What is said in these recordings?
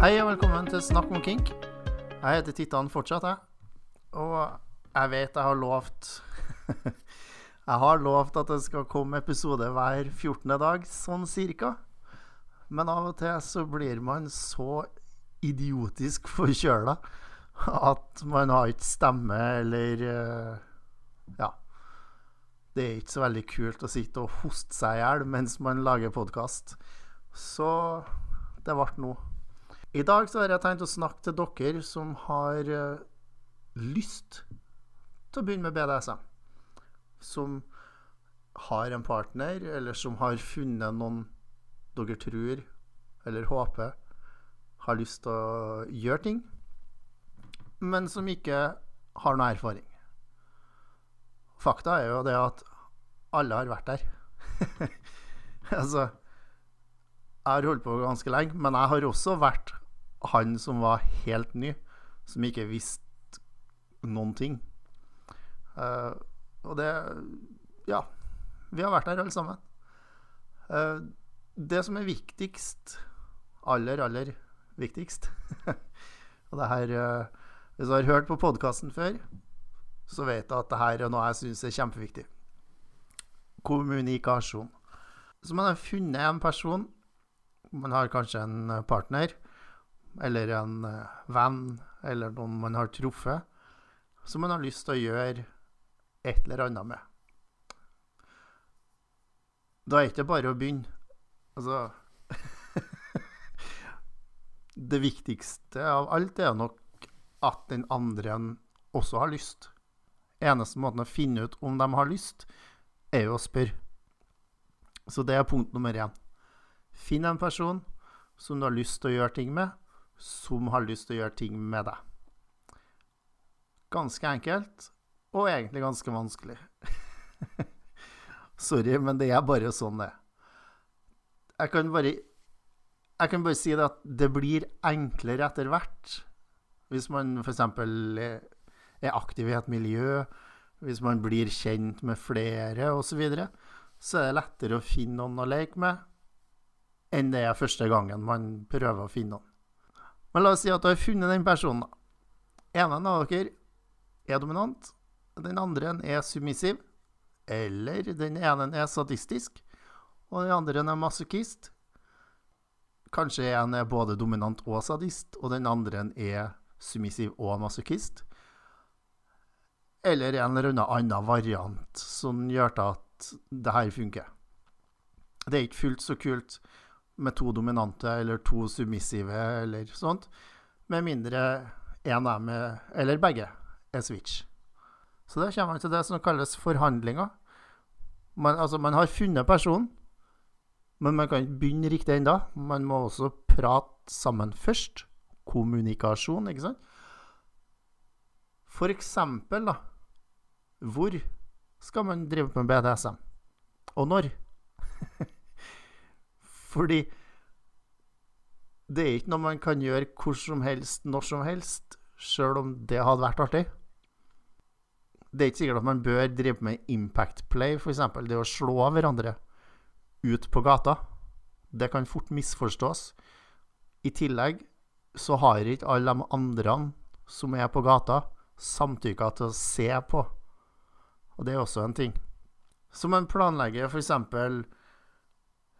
Hei og velkommen til Snakk om kink. Jeg heter Tittan fortsatt, jeg. Og jeg vet jeg har lovt Jeg har lovt at det skal komme episode hver 14. dag, sånn cirka. Men av og til så blir man så idiotisk forkjøla at man har ikke stemme eller eh, Ja. Det er ikke så veldig kult å sitte og hoste seg i hjel mens man lager podkast. Så det ble nå. I dag så har jeg tenkt å snakke til dere som har eh, lyst til å begynne med BDSM. Som har en partner, eller som har funnet noen dere tror eller håper har lyst til å gjøre ting, men som ikke har noe erfaring. Fakta er jo det at alle har vært der. altså Jeg har holdt på ganske lenge, men jeg har også vært han som var helt ny, som ikke visste noen ting. Uh, og det Ja, vi har vært der alle sammen. Uh, det som er viktigst, aller, aller viktigst Og det her uh, Hvis du har hørt på podkasten før, så vet du at det her er noe jeg syns er kjempeviktig. Kommunikasjon. Så man har funnet en person, man har kanskje en partner, eller en venn, eller noen man har truffet, som man har lyst til å gjøre et eller annet med. Da er det ikke bare å begynne. Altså Det viktigste av alt er nok at den andre også har lyst. Eneste måten å finne ut om de har lyst, er jo å spørre. Så det er punkt nummer én. Finn en person som du har lyst til å gjøre ting med, som har lyst til å gjøre ting med deg. Ganske enkelt, og egentlig ganske vanskelig. Sorry, men det er bare sånn det. Jeg kan bare Jeg kan bare si det at det blir enklere etter hvert. Hvis man f.eks. er aktiv i et miljø, hvis man blir kjent med flere osv., så, videre, så er det lettere å finne noen å leke med enn det er første gangen man prøver å finne noen. Men la oss si at du har funnet den personen. En av dere er dominant, den andre er submissiv. Eller den ene er sadistisk, og den andre er masochist. Kanskje en er både dominant og sadist, og den andre er submissiv og masochist. Eller en eller annen variant som gjør at det her funker. Det er ikke fullt så kult med to dominante eller to submissive eller sånt, med mindre en er med, eller begge, er switch. Så da kommer man til det som kalles forhandlinger. Man, altså, man har funnet personen, men man kan ikke begynne riktig ennå. Man må også prate sammen først. Kommunikasjon, ikke sant? For eksempel, da. Hvor skal man drive med BDSM? Og når? Fordi det er ikke noe man kan gjøre hvor som helst, når som helst, sjøl om det hadde vært artig. Det er ikke sikkert at man bør drive med impact play, f.eks. Det å slå av hverandre ut på gata. Det kan fort misforstås. I tillegg så har ikke alle de andre som er på gata, samtykka til å se på. Og det er også en ting. Så man planlegger f.eks.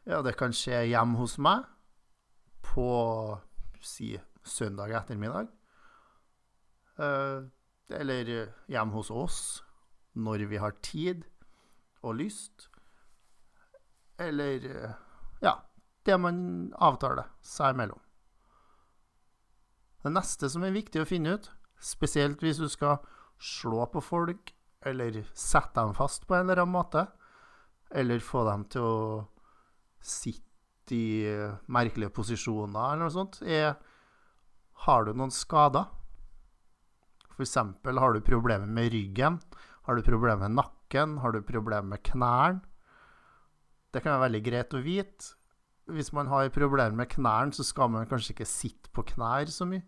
Ja, det kan skje hjemme hos meg på si søndag ettermiddag. Uh, eller hjemme hos oss når vi har tid og lyst. Eller ja, det man avtaler seg imellom. Det neste som er viktig å finne ut, spesielt hvis du skal slå på folk, eller sette dem fast på en eller annen måte, eller få dem til å sitte i merkelige posisjoner eller noe sånt, er Har du noen skader? F.eks. har du problemer med ryggen, har du problemer med nakken, har du problemer med knærne. Det kan være veldig greit å vite. Hvis man har problemer med knærne, så skal man kanskje ikke sitte på knær så mye.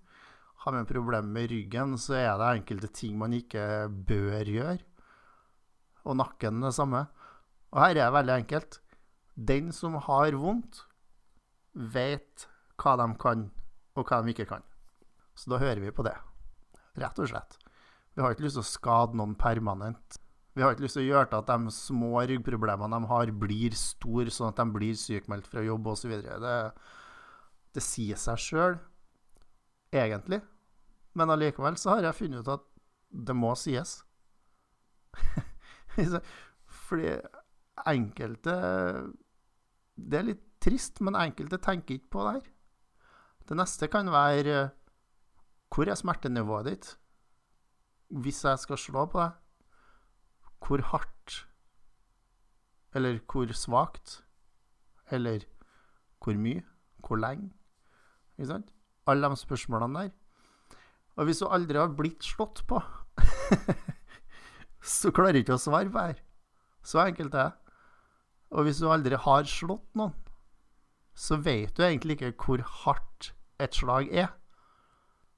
Har man problemer med ryggen, så er det enkelte ting man ikke bør gjøre. Og nakken det samme. Og her er det veldig enkelt. Den som har vondt, vet hva de kan og hva de ikke kan. Så da hører vi på det. Rett og slett. Vi har ikke lyst til å skade noen permanent. Vi har ikke lyst til å gjøre til at de små ryggproblemene de har, blir store, sånn at de blir sykmeldt fra jobb osv. Det, det sier seg sjøl, egentlig. Men allikevel så har jeg funnet ut at det må sies. Fordi enkelte Det er litt trist, men enkelte tenker ikke på det her. Det neste kan være Hvor er smertenivået ditt? Hvis jeg skal slå på deg, hvor hardt? Eller hvor svakt? Eller hvor mye? Hvor lenge? Ikke sant? Alle de spørsmålene der. Og hvis du aldri har blitt slått på, så klarer du ikke å svare på det her. Så enkelt er det. Og hvis du aldri har slått noen, så vet du egentlig ikke hvor hardt et slag er.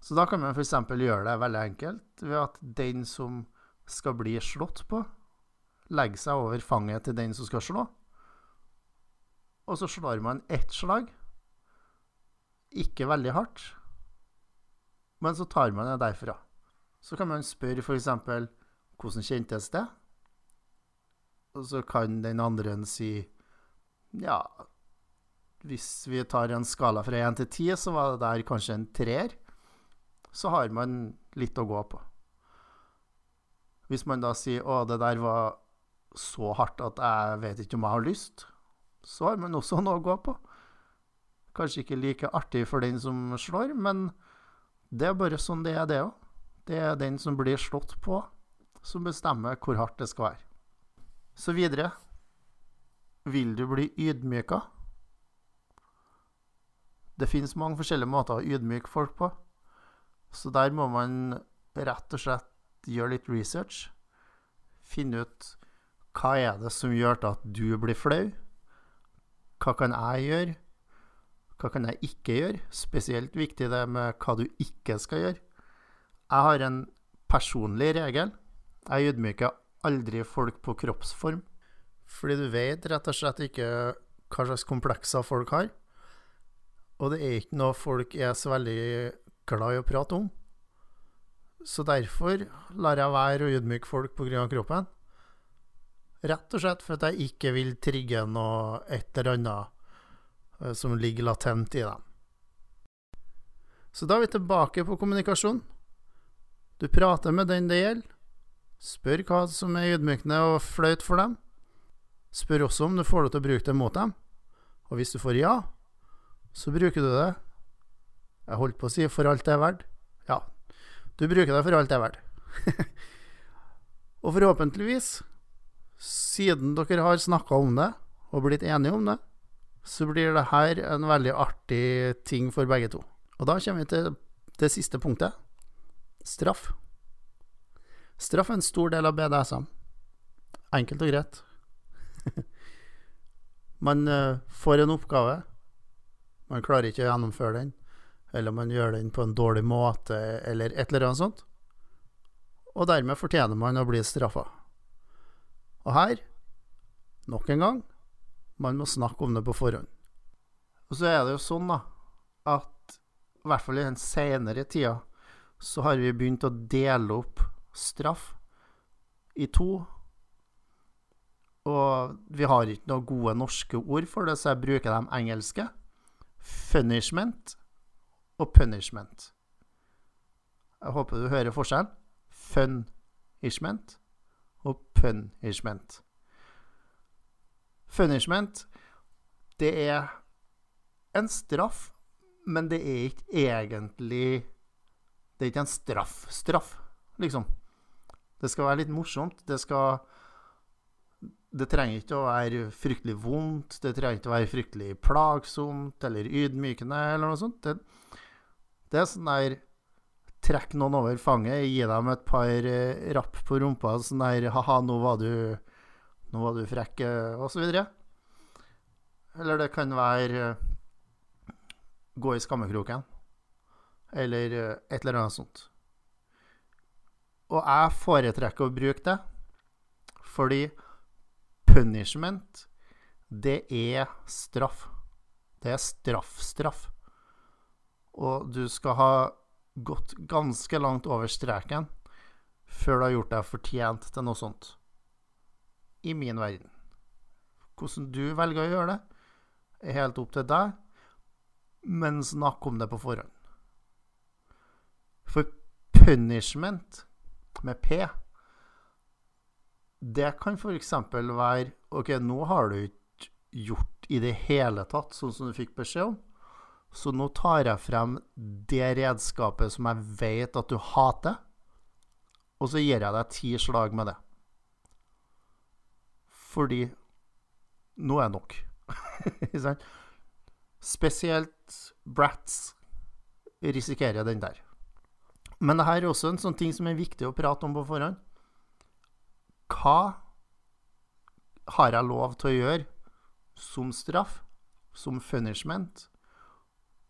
Så da kan man f.eks. gjøre det veldig enkelt ved at den som skal bli slått på, legger seg over fanget til den som skal slå. Og så slår man ett slag. Ikke veldig hardt, men så tar man det derfra. Så kan man spørre f.eks.: Hvordan kjentes det? Og så kan den andre si Ja, hvis vi tar en skala fra én til ti, så var det der kanskje en treer. Så har man litt å gå på. Hvis man da sier 'Å, det der var så hardt at jeg vet ikke om jeg har lyst', så har man også noe å gå på. Kanskje ikke like artig for den som slår, men det er bare sånn det er, det òg. Det er den som blir slått på, som bestemmer hvor hardt det skal være. Så videre. Vil du bli ydmyka? Det finnes mange forskjellige måter å ydmyke folk på. Så der må man rett og slett gjøre litt research. Finne ut hva er det som gjør at du blir flau? Hva kan jeg gjøre? Hva kan jeg ikke gjøre? Spesielt viktig det med hva du ikke skal gjøre. Jeg har en personlig regel. Jeg ydmyker aldri folk på kroppsform. Fordi du vet rett og slett ikke hva slags komplekser folk har. Og det er ikke noe folk er så veldig glad i å prate om. Så derfor lar jeg være å ydmyke folk pga. kroppen. Rett og slett for at jeg ikke vil trigge noe et eller annet eh, som ligger latent i dem. Så da er vi tilbake på kommunikasjon. Du prater med den det gjelder. Spør hva som er ydmykende og flaut for dem. Spør også om du får lov til å bruke det mot dem. Og hvis du får ja, så bruker du det Jeg holdt på å si 'for alt det er verdt'. Ja, du bruker det for alt det er verdt. og forhåpentligvis, siden dere har snakka om det og blitt enige om det, så blir det her en veldig artig ting for begge to. Og da kommer vi til det siste punktet straff. Straff er en stor del av BDSM. Enkelt og greit. Man uh, får en oppgave man klarer ikke å gjennomføre den, eller man gjør den på en dårlig måte, eller et eller annet sånt. Og dermed fortjener man å bli straffa. Og her, nok en gang, man må snakke om det på forhånd. Og så er det jo sånn, da, at i hvert fall i den senere tida, så har vi begynt å dele opp straff i to. Og vi har ikke noen gode norske ord for det, så jeg bruker de engelske Funishment og punishment. Jeg håper du hører forskjellen. Funishment og punishment. Punishment, det er en straff, men det er ikke egentlig Det er ikke en straff. Straff, liksom. Det skal være litt morsomt. Det skal det trenger ikke å være fryktelig vondt, det trenger ikke å være fryktelig plagsomt eller ydmykende eller noe sånt. Det, det er sånn der Trekk noen over fanget, gi dem et par eh, rapp på rumpa, sånn der Ha-ha, nå var du Nå var du frekk, eh, videre. Eller det kan være eh, gå i skammekroken. Eller et eller annet sånt. Og jeg foretrekker å bruke det fordi punishment, det er straff. Det er straff-straff. og du skal ha gått ganske langt over streken før du har gjort deg fortjent til noe sånt. I min verden. Hvordan du velger å gjøre det, er helt opp til deg, men snakk om det på forhånd. For punishment med P, det kan f.eks. være OK, nå har du ikke gjort i det hele tatt sånn som du fikk beskjed om. Så nå tar jeg frem det redskapet som jeg vet at du hater, og så gir jeg deg ti slag med det. Fordi nå er nok. Spesielt brats risikerer den der. Men det her er også en sånn ting som er viktig å prate om på forhånd. Hva har jeg lov til å gjøre som straff, som punishment,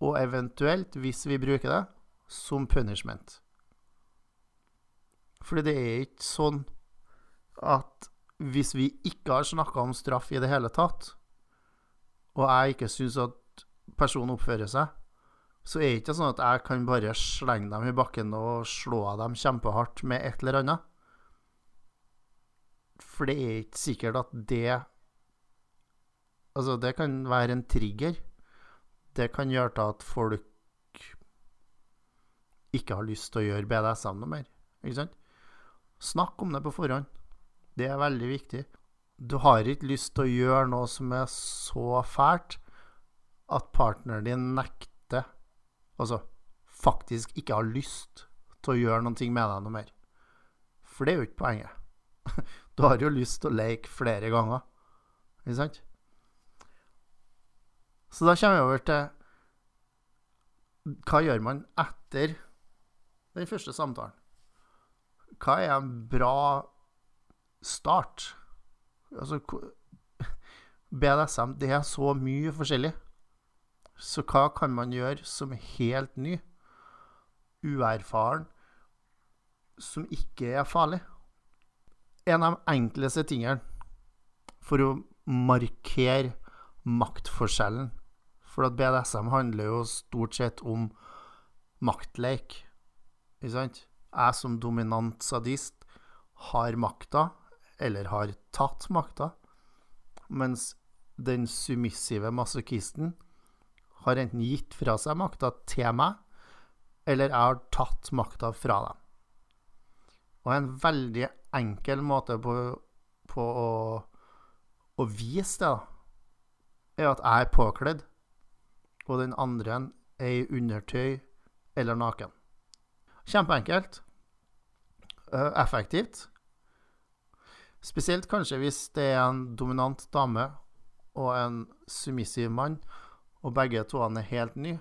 og eventuelt, hvis vi bruker det, som punishment? Fordi det er ikke sånn at hvis vi ikke har snakka om straff i det hele tatt, og jeg ikke syns at personen oppfører seg, så er det ikke sånn at jeg kan bare slenge dem i bakken og slå dem kjempehardt med et eller annet. For det er ikke sikkert at det Altså, det kan være en trigger. Det kan gjøre til at folk ikke har lyst til å gjøre BDSM noe mer. Ikke sant? Snakk om det på forhånd. Det er veldig viktig. Du har ikke lyst til å gjøre noe som er så fælt at partneren din nekter Altså faktisk ikke har lyst til å gjøre noe med deg noe mer. For det er jo ikke poenget. Du har jo lyst til å leke flere ganger, ikke sant? Så da kommer vi over til Hva gjør man etter den første samtalen? Hva er en bra start? Altså BDSM, det er så mye forskjellig. Så hva kan man gjøre som er helt ny, uerfaren, som ikke er farlig? En av de enkleste tingene for å markere maktforskjellen For at BDSM handler jo stort sett om maktleik, ikke sant? Jeg som dominant sadist har makta, eller har tatt makta, mens den submissive masochisten har enten gitt fra seg makta til meg, eller jeg har tatt makta fra dem. Og en veldig enkel måte på, på å, å, vise det, er at jeg er påkledd, og den andre er i undertøy eller naken. Kjempeenkelt. Uh, effektivt. Spesielt kanskje hvis det er en dominant dame og en submissiv mann, og begge to er helt nye.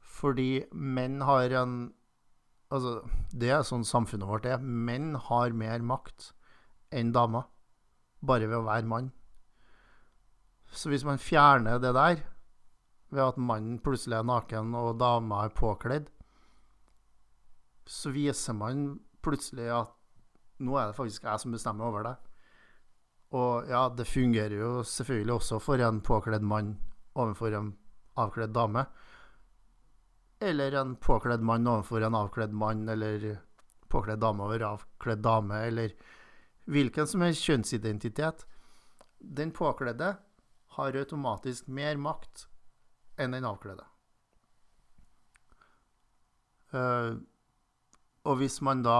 Fordi menn har en Altså, det er sånn samfunnet vårt er. Menn har mer makt enn damer, bare ved å være mann. Så hvis man fjerner det der, ved at mannen plutselig er naken og dama er påkledd, så viser man plutselig at nå er det faktisk jeg som bestemmer over det. Og ja, det fungerer jo selvfølgelig også for en påkledd mann overfor en avkledd dame. Eller en påkledd mann overfor en avkledd mann, eller påkledd dame over avkledd dame, eller hvilken som helst kjønnsidentitet. Den påkledde har automatisk mer makt enn den avkledde. Uh, og hvis man da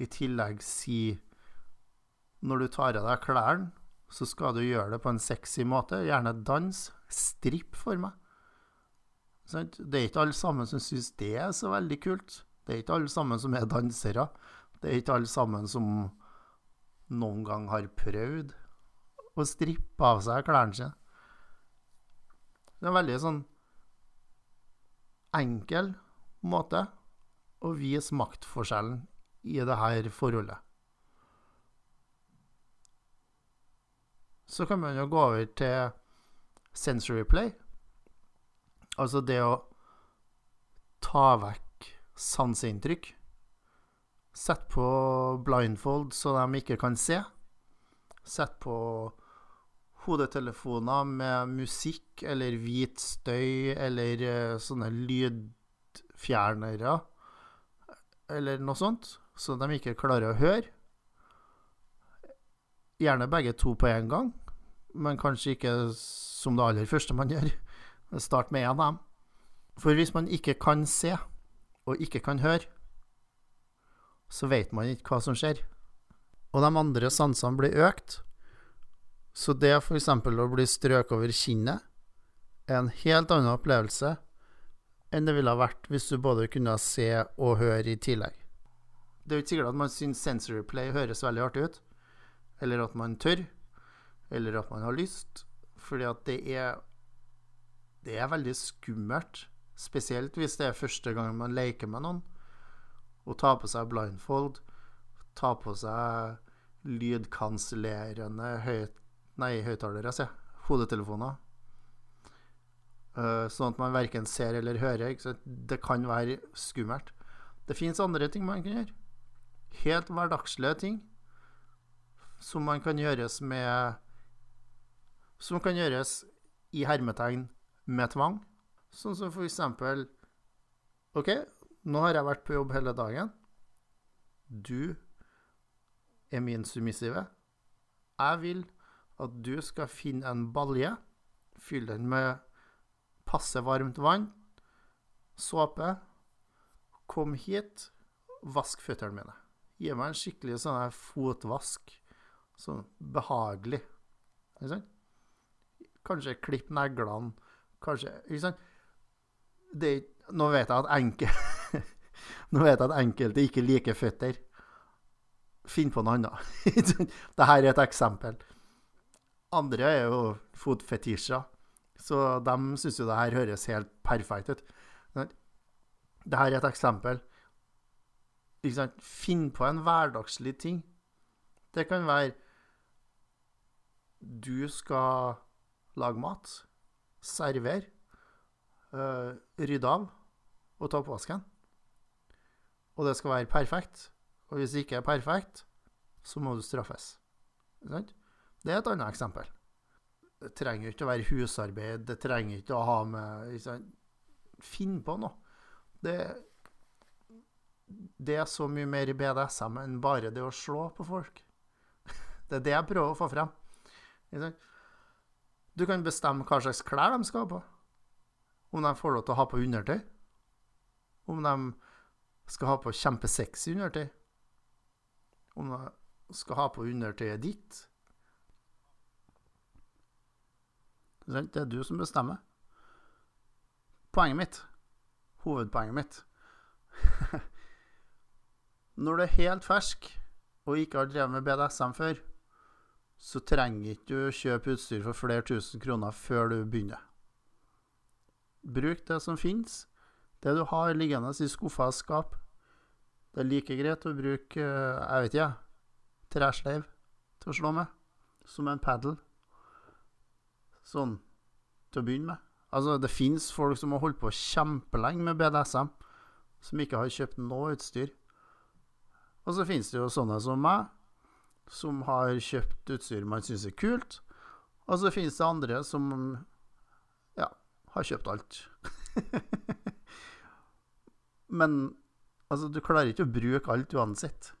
i tillegg sier når du tar av deg klærne, så skal du gjøre det på en sexy måte. Gjerne dans. Stripp for meg. Det er ikke alle sammen som syns det er så veldig kult. Det er ikke alle sammen som er dansere. Det er ikke alle sammen som noen gang har prøvd å strippe av seg klærne sine. Det er en veldig sånn enkel måte å vise maktforskjellen i det her forholdet. Så kan man jo gå over til sensory play. Altså det å ta vekk sanseinntrykk. Sett på blindfold så de ikke kan se. Sett på hodetelefoner med musikk eller hvit støy eller uh, sånne lydfjernere eller noe sånt, så de ikke klarer å høre. Gjerne begge to på en gang, men kanskje ikke som det aller første man gjør. Start med én av dem. For hvis man ikke kan se, og ikke kan høre, så vet man ikke hva som skjer. Og de andre sansene blir økt. Så det f.eks. å bli strøket over kinnet er en helt annen opplevelse enn det ville ha vært hvis du både kunne se og høre i tillegg. Det er jo ikke sikkert at man syns sensory play høres veldig artig ut, eller at man tør, eller at man har lyst, fordi at det er Det er veldig skummelt, spesielt hvis det er første gang man leker med noen, å ta på seg blindfold, ta på seg lydkansellerende høyt, nei, høyttalere, sier. Hodetelefoner. Uh, sånn at man verken ser eller hører. Det kan være skummelt. Det fins andre ting man kan gjøre. Helt hverdagslige ting som man kan gjøres med Som kan gjøres i hermetegn med tvang. Sånn som for eksempel OK, nå har jeg vært på jobb hele dagen. Du er min submissive. Jeg vil at du skal finne en balje, fylle den med passe varmt vann, såpe. Kom hit, vask føttene mine. Gi meg en skikkelig sånn fotvask. Sånn behagelig. Ikke sant? Kanskje klipp neglene. Kanskje Ikke sant? Det, nå vet jeg at enke, Nå vet jeg at enkelte ikke liker føtter. Finn på noe annet. Dette er et eksempel. Andre er jo fotfetisjer. Så de syns jo det her høres helt perfekt ut. Det her er et eksempel. Finn på en hverdagslig ting. Det kan være Du skal lage mat, servere, uh, rydde av og ta oppvasken. Og det skal være perfekt. Og hvis det ikke er perfekt, så må du straffes. Det er et annet eksempel. Det trenger ikke å være husarbeid, det trenger ikke å ha med Finn på noe. Det, det, er så mye mer BDSM enn bare det å slå på folk. Det er det jeg prøver å få frem. Du kan bestemme hva slags klær de skal ha på. Om de får lov til å ha på undertøy. Om de skal ha på kjempesexy undertøy. Om de skal ha på undertøyet ditt. Det er du som bestemmer. Poenget mitt, hovedpoenget mitt Når du er helt fersk og ikke har drevet med BDSM før, så trenger ikke du kjøpe utstyr for flere tusen kroner før du begynner. Bruk det som finnes, det du har liggende i skuffer og skap. Det er like greit å bruke, jeg vet ikke, tresleiv til å slå med, som en padel. Sånn til å begynne med. Altså, det fins folk som har holdt på kjempelenge med BDSM, som ikke har kjøpt noe utstyr. Og så finnes det jo sånne som meg, som har kjøpt utstyr man syns er kult. Og så finnes det andre som ja, har kjøpt alt. Men altså, du klarer ikke å bruke alt uansett.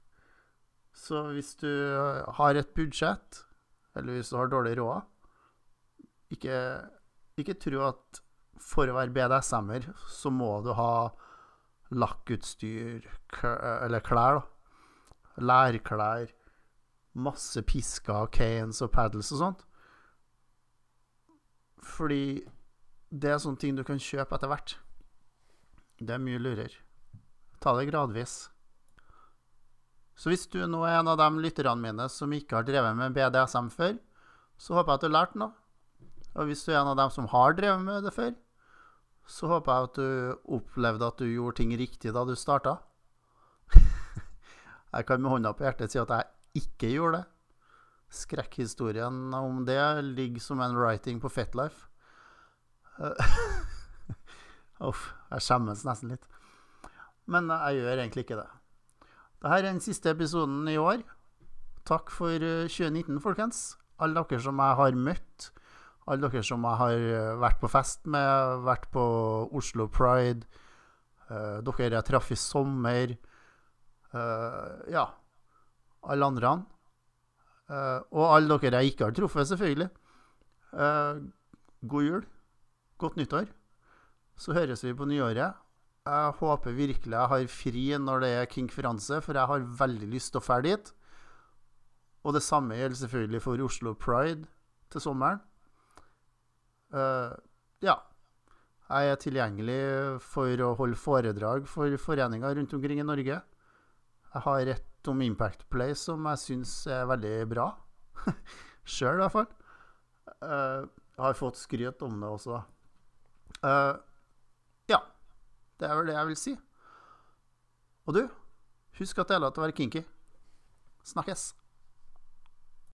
Så hvis du har et budsjett, eller hvis du har dårlig råd, ikke, ikke tro at for å være BDSM-er, så må du ha lakkutstyr eller klær, da. Lærklær. Masse pisker, canes og paddles og sånt. Fordi det er sånne ting du kan kjøpe etter hvert. Det er mye lurere. Ta det gradvis. Så hvis du nå er en av de lytterne mine som ikke har drevet med BDSM før, så håper jeg at du har lært noe. Og hvis du er en av dem som har drevet med det før, så håper jeg at du opplevde at du gjorde ting riktig da du starta. jeg kan med hånda på hjertet si at jeg ikke gjorde det. Skrekkhistorien om det ligger som en writing på Fetlife. Uff, jeg skjemmes nesten litt. Men jeg gjør egentlig ikke det. Dette er den siste episoden i år. Takk for 2019, folkens. Alle dere som jeg har møtt. Alle dere som jeg har eh, vært på fest med, vært på Oslo Pride. Dere jeg traff i sommer. Ja. Alle andre. Uh, og alle dere jeg ikke har truffet, selvfølgelig. god jul. Godt nyttår. Så høres vi på nyåret. Jeg håper virkelig jeg har fri når det er konferanse, for jeg har veldig lyst til å dra dit. Og det samme gjelder selvfølgelig for Oslo Pride til sommeren. Uh, ja. Jeg er tilgjengelig for å holde foredrag for foreninger rundt omkring i Norge. Jeg har et om Impact Play som jeg syns er veldig bra. Sjøl, i hvert fall. Uh, har fått skryt om det også. Uh, ja. Det er vel det jeg vil si. Og du, husk at det er lov til å være kinky. Snakkes.